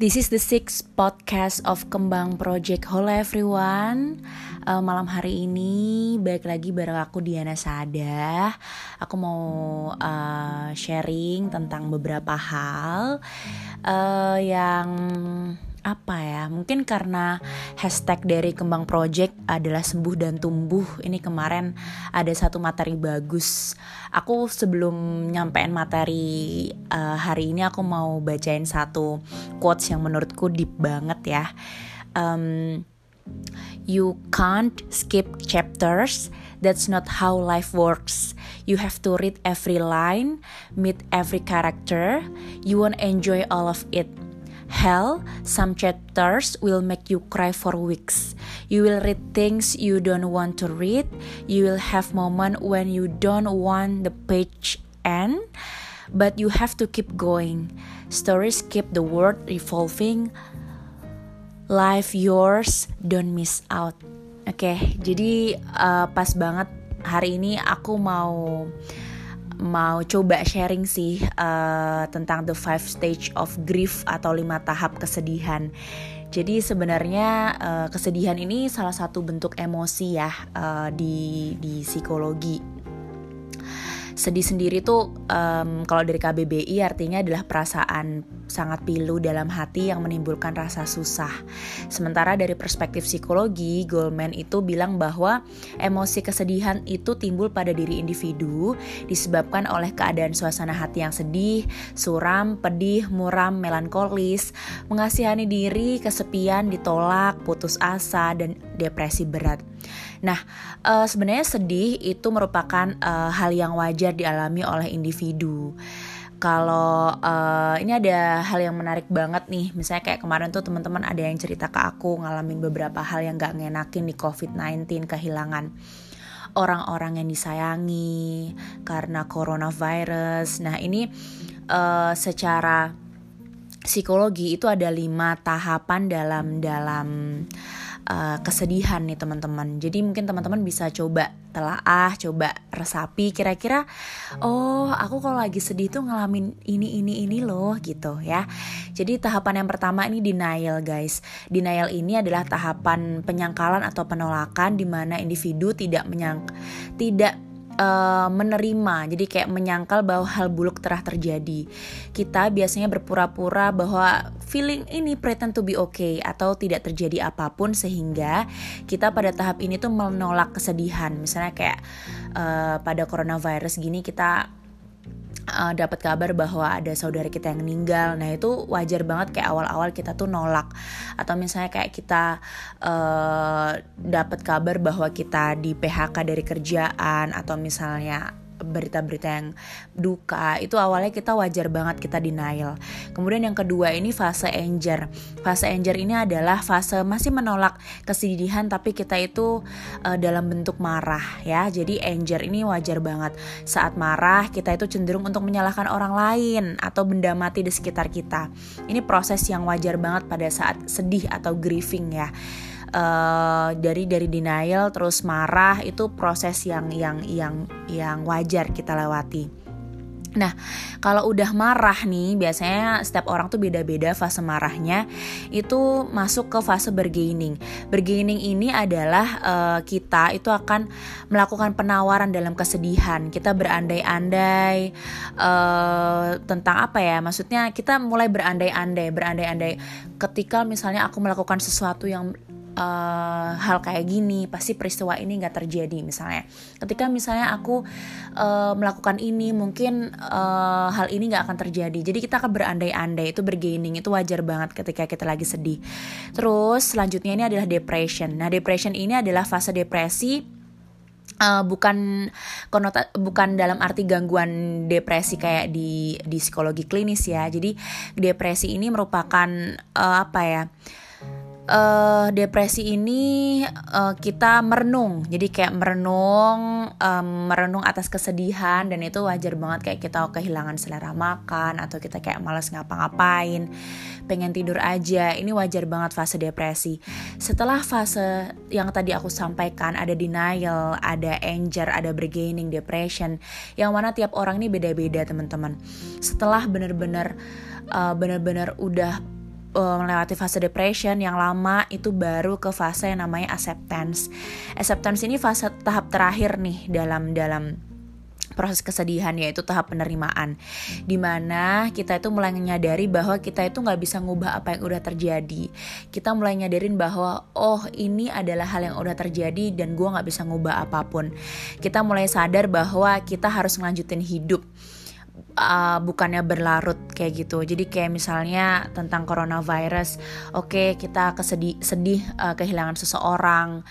This is the sixth podcast of Kembang Project. Hello everyone. Uh, malam hari ini balik lagi bareng aku Diana Sada. Aku mau uh, sharing tentang beberapa hal uh, yang apa ya? Mungkin karena hashtag dari kembang project adalah sembuh dan tumbuh. Ini kemarin ada satu materi bagus. Aku sebelum nyampein materi uh, hari ini aku mau bacain satu quotes yang menurutku deep banget ya. Um, you can't skip chapters. That's not how life works. You have to read every line meet every character. You won't enjoy all of it Hell, some chapters will make you cry for weeks. You will read things you don't want to read. You will have moment when you don't want the page end, but you have to keep going. Stories keep the world revolving. Life yours, don't miss out. Oke, okay, jadi uh, pas banget hari ini aku mau mau coba sharing sih uh, tentang the five stage of grief atau lima tahap kesedihan. Jadi sebenarnya uh, kesedihan ini salah satu bentuk emosi ya uh, di di psikologi sedih sendiri tuh um, kalau dari KBBI artinya adalah perasaan sangat pilu dalam hati yang menimbulkan rasa susah. Sementara dari perspektif psikologi, Goldman itu bilang bahwa emosi kesedihan itu timbul pada diri individu disebabkan oleh keadaan suasana hati yang sedih, suram, pedih, muram, melankolis, mengasihani diri, kesepian, ditolak, putus asa, dan depresi berat. Nah, uh, sebenarnya sedih itu merupakan uh, hal yang wajar dialami oleh individu. Kalau uh, ini ada hal yang menarik banget nih, misalnya kayak kemarin tuh teman-teman ada yang cerita ke aku ngalamin beberapa hal yang gak ngenakin di COVID-19, kehilangan orang-orang yang disayangi karena coronavirus. Nah ini uh, secara psikologi itu ada lima tahapan dalam dalam kesedihan nih teman-teman. Jadi mungkin teman-teman bisa coba telaah, coba resapi kira-kira oh, aku kalau lagi sedih tuh ngalamin ini ini ini loh gitu ya. Jadi tahapan yang pertama ini denial guys. Denial ini adalah tahapan penyangkalan atau penolakan di mana individu tidak menyang tidak uh, menerima, jadi kayak menyangkal bahwa hal buruk telah terjadi. Kita biasanya berpura-pura bahwa feeling ini pretend to be okay atau tidak terjadi apa pun sehingga kita pada tahap ini tuh menolak kesedihan. Misalnya kayak uh, pada coronavirus gini kita uh, dapat kabar bahwa ada saudara kita yang meninggal. Nah itu wajar banget kayak awal-awal kita tuh nolak. Atau misalnya kayak kita uh, dapat kabar bahwa kita di PHK dari kerjaan atau misalnya berita-berita yang duka itu awalnya kita wajar banget kita denial. Kemudian yang kedua ini fase anger. Fase anger ini adalah fase masih menolak kesedihan tapi kita itu uh, dalam bentuk marah ya. Jadi anger ini wajar banget. Saat marah kita itu cenderung untuk menyalahkan orang lain atau benda mati di sekitar kita. Ini proses yang wajar banget pada saat sedih atau grieving ya uh, dari dari denial terus marah itu proses yang yang yang yang wajar kita lewati. Nah, kalau udah marah nih, biasanya setiap orang tuh beda-beda fase marahnya. Itu masuk ke fase bergaining. Bergaining ini adalah uh, kita itu akan melakukan penawaran dalam kesedihan. Kita berandai-andai uh, tentang apa ya? Maksudnya kita mulai berandai-andai, berandai-andai ketika misalnya aku melakukan sesuatu yang uh, hal kayak gini pasti peristiwa ini nggak terjadi misalnya. Ketika misalnya aku uh, melakukan ini mungkin uh, hal ini nggak akan terjadi. Jadi kita akan berandai-andai itu bergaining itu wajar banget ketika kita lagi sedih. Terus selanjutnya ini adalah depression. Nah depression ini adalah fase depresi Uh, bukan konota bukan dalam arti gangguan depresi kayak di di psikologi klinis ya. Jadi depresi ini merupakan uh, apa ya depresi ini uh, kita merenung. Jadi kayak merenung um, merenung atas kesedihan dan itu wajar banget. Kayak kita kehilangan selera makan atau kita kayak males ngapa-ngapain pengen tidur aja. Ini wajar banget fase depresi. Setelah fase yang tadi aku sampaikan ada denial ada anger ada bargaining depression yang mana tiap orang ini beda-beda teman-teman. Setelah bener-bener uh, bener-bener udah uh, melewati fase depression yang lama itu baru ke fase yang namanya acceptance. Acceptance ini fase tahap terakhir nih dalam dalam proses kesedihan yaitu tahap penerimaan. Di mana kita itu mulai menyadari bahwa kita itu nggak bisa ngubah apa yang udah terjadi. Kita mulai nyadarin bahwa oh ini adalah hal yang udah terjadi dan gue nggak bisa ngubah apa pun. Kita mulai sadar bahwa kita harus ngelanjutin hidup uh, bukannya berlarut kayak gitu. Jadi kayak misalnya tentang coronavirus, oke okay, kita kesedih sedih uh, kehilangan seseorang,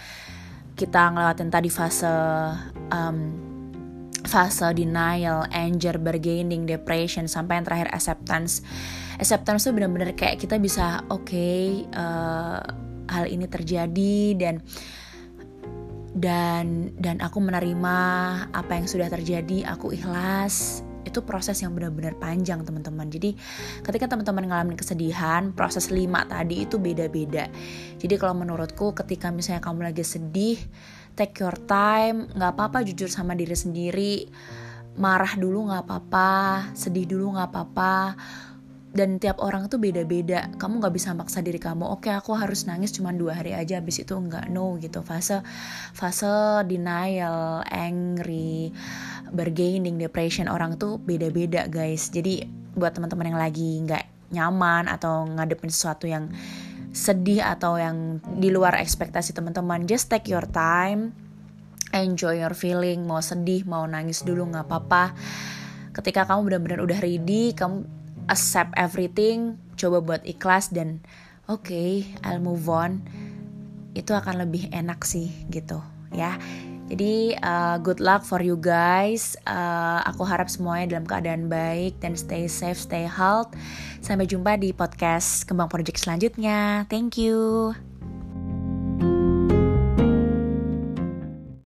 kita ngelewatin tadi fase um, fase denial, anger, bargaining, depression sampai yang terakhir acceptance. Acceptance tuh bener-bener kayak kita bisa oke okay, uh, hal ini terjadi dan dan dan aku menerima apa yang sudah terjadi, aku ikhlas itu proses yang benar-benar panjang teman-teman. Jadi ketika teman-teman ngalamin kesedihan proses lima tadi itu beda-beda. Jadi kalau menurutku ketika misalnya kamu lagi sedih take your time nggak apa-apa jujur sama diri sendiri. Marah dulu nggak apa-apa sedih dulu nggak apa-apa dan tiap orang tuh beda-beda. Kamu nggak bisa maksa diri kamu oke aku harus nangis cuma dua hari aja habis itu nggak no gitu. Fase fase denial angry bargaining depression orang tuh beda-beda guys. Jadi buat teman-teman yang lagi nggak nyaman atau ngadepin sesuatu yang sedih atau yang di luar ekspektasi teman-teman just take your time enjoy your feeling. Mau sedih mau nangis dulu nggak apa-apa. Ketika kamu benar-benar udah ready kamu accept everything, coba buat ikhlas dan oke, okay, I'll move on. Itu akan lebih enak sih gitu ya. Jadi uh, good luck for you guys. Uh, aku harap semuanya dalam keadaan baik dan stay safe, stay health. Sampai jumpa di podcast Kembang Project selanjutnya. Thank you.